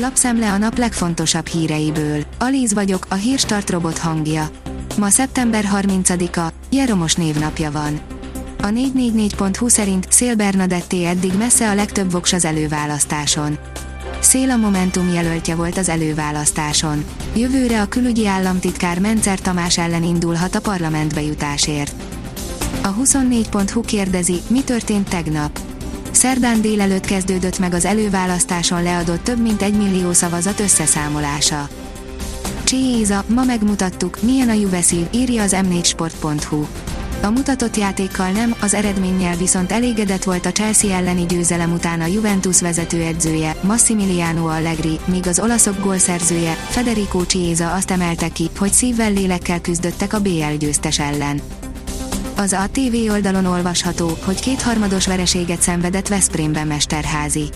Lapszemle a nap legfontosabb híreiből. Alíz vagyok, a hírstart robot hangja. Ma szeptember 30-a, Jeromos névnapja van. A 444.hu szerint Szél Bernadetté eddig messze a legtöbb voks az előválasztáson. Szél a Momentum jelöltje volt az előválasztáson. Jövőre a külügyi államtitkár Mencer Tamás ellen indulhat a parlamentbe jutásért. A 24.hu kérdezi, mi történt tegnap. Szerdán délelőtt kezdődött meg az előválasztáson leadott több mint egy millió szavazat összeszámolása. Cséza, ma megmutattuk, milyen a Juveszív, írja az m4sport.hu. A mutatott játékkal nem, az eredménnyel viszont elégedett volt a Chelsea elleni győzelem után a Juventus vezetőedzője, Massimiliano Allegri, míg az olaszok gólszerzője, Federico Chiesa azt emelte ki, hogy szívvel lélekkel küzdöttek a BL győztes ellen. Az ATV oldalon olvasható, hogy kétharmados vereséget szenvedett Veszprémben Mesterházi.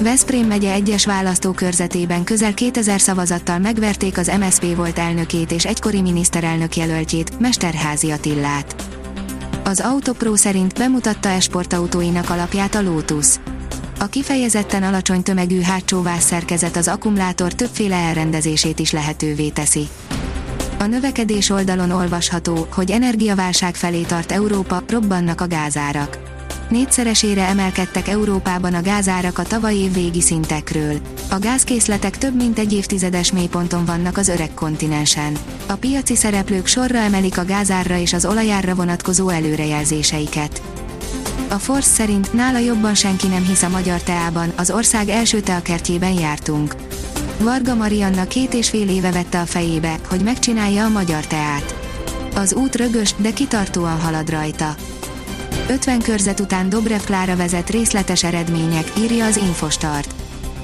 Veszprém megye egyes választókörzetében közel 2000 szavazattal megverték az MSZP volt elnökét és egykori miniszterelnök jelöltjét, Mesterházi Attillát. Az Autopro szerint bemutatta esportautóinak alapját a Lotus. A kifejezetten alacsony tömegű hátsó szerkezet az akkumulátor többféle elrendezését is lehetővé teszi. A növekedés oldalon olvasható, hogy energiaválság felé tart Európa, robbannak a gázárak. Négyszeresére emelkedtek Európában a gázárak a tavaly év végi szintekről. A gázkészletek több mint egy évtizedes mélyponton vannak az öreg kontinensen. A piaci szereplők sorra emelik a gázárra és az olajárra vonatkozó előrejelzéseiket. A Force szerint nála jobban senki nem hisz a magyar teában, az ország első teakertjében jártunk. Varga Marianna két és fél éve vette a fejébe, hogy megcsinálja a magyar teát. Az út rögös, de kitartóan halad rajta. 50 körzet után Dobrev Klára vezet részletes eredmények, írja az Infostart.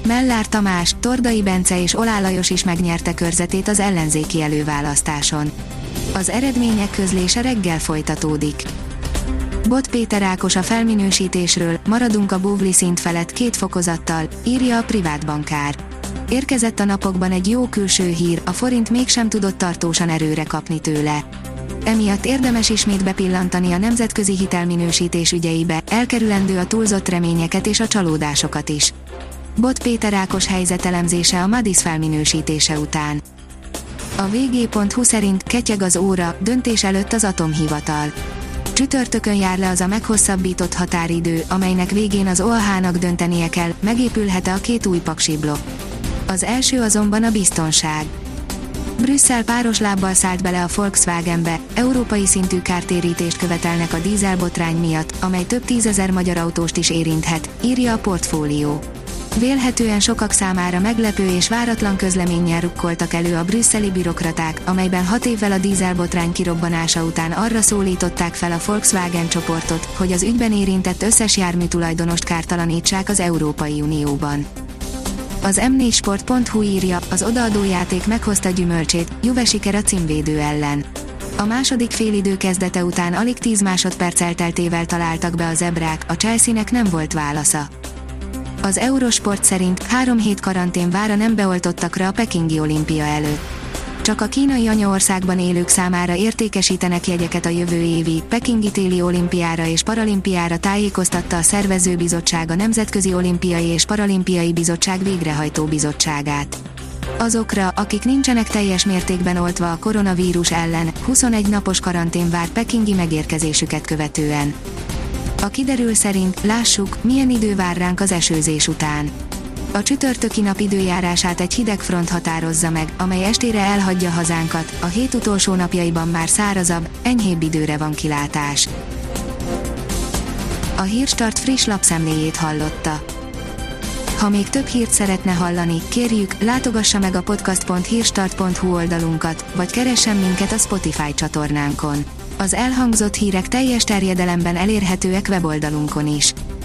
Mellár Tamás, Tordai Bence és Olá Lajos is megnyerte körzetét az ellenzéki előválasztáson. Az eredmények közlése reggel folytatódik. Bot Péter Ákos a felminősítésről, maradunk a bóvli szint felett két fokozattal, írja a privát bankár. Érkezett a napokban egy jó külső hír, a forint mégsem tudott tartósan erőre kapni tőle. Emiatt érdemes ismét bepillantani a nemzetközi hitelminősítés ügyeibe, elkerülendő a túlzott reményeket és a csalódásokat is. Bot Péter Ákos helyzetelemzése a Madis felminősítése után. A vg.hu szerint ketyeg az óra, döntés előtt az atomhivatal. Csütörtökön jár le az a meghosszabbított határidő, amelynek végén az OAH-nak döntenie kell, megépülhet-e a két új paksi blokk. Az első azonban a biztonság. Brüsszel páros lábbal szállt bele a Volkswagenbe, európai szintű kártérítést követelnek a dízelbotrány miatt, amely több tízezer magyar autóst is érinthet, írja a portfólió. Vélhetően sokak számára meglepő és váratlan közleménnyel rukkoltak elő a brüsszeli bürokraták, amelyben hat évvel a dízelbotrány kirobbanása után arra szólították fel a Volkswagen csoportot, hogy az ügyben érintett összes jármű tulajdonost kártalanítsák az Európai Unióban. Az m4sport.hu írja, az odaadó játék meghozta gyümölcsét, Juve siker a címvédő ellen. A második félidő kezdete után alig 10 másodperc elteltével találtak be a zebrák, a Chelsea-nek nem volt válasza. Az Eurosport szerint három hét karantén vár a nem beoltottakra a Pekingi olimpia előtt csak a kínai anyaországban élők számára értékesítenek jegyeket a jövő évi Pekingi téli olimpiára és paralimpiára tájékoztatta a szervezőbizottság a Nemzetközi Olimpiai és Paralimpiai Bizottság végrehajtó bizottságát. Azokra, akik nincsenek teljes mértékben oltva a koronavírus ellen, 21 napos karantén vár Pekingi megérkezésüket követően. A kiderül szerint lássuk, milyen idő vár ránk az esőzés után. A csütörtöki nap időjárását egy hideg front határozza meg, amely estére elhagyja hazánkat, a hét utolsó napjaiban már szárazabb, enyhébb időre van kilátás. A Hírstart friss lapszemléjét hallotta. Ha még több hírt szeretne hallani, kérjük, látogassa meg a podcast.hírstart.hu oldalunkat, vagy keressen minket a Spotify csatornánkon. Az elhangzott hírek teljes terjedelemben elérhetőek weboldalunkon is.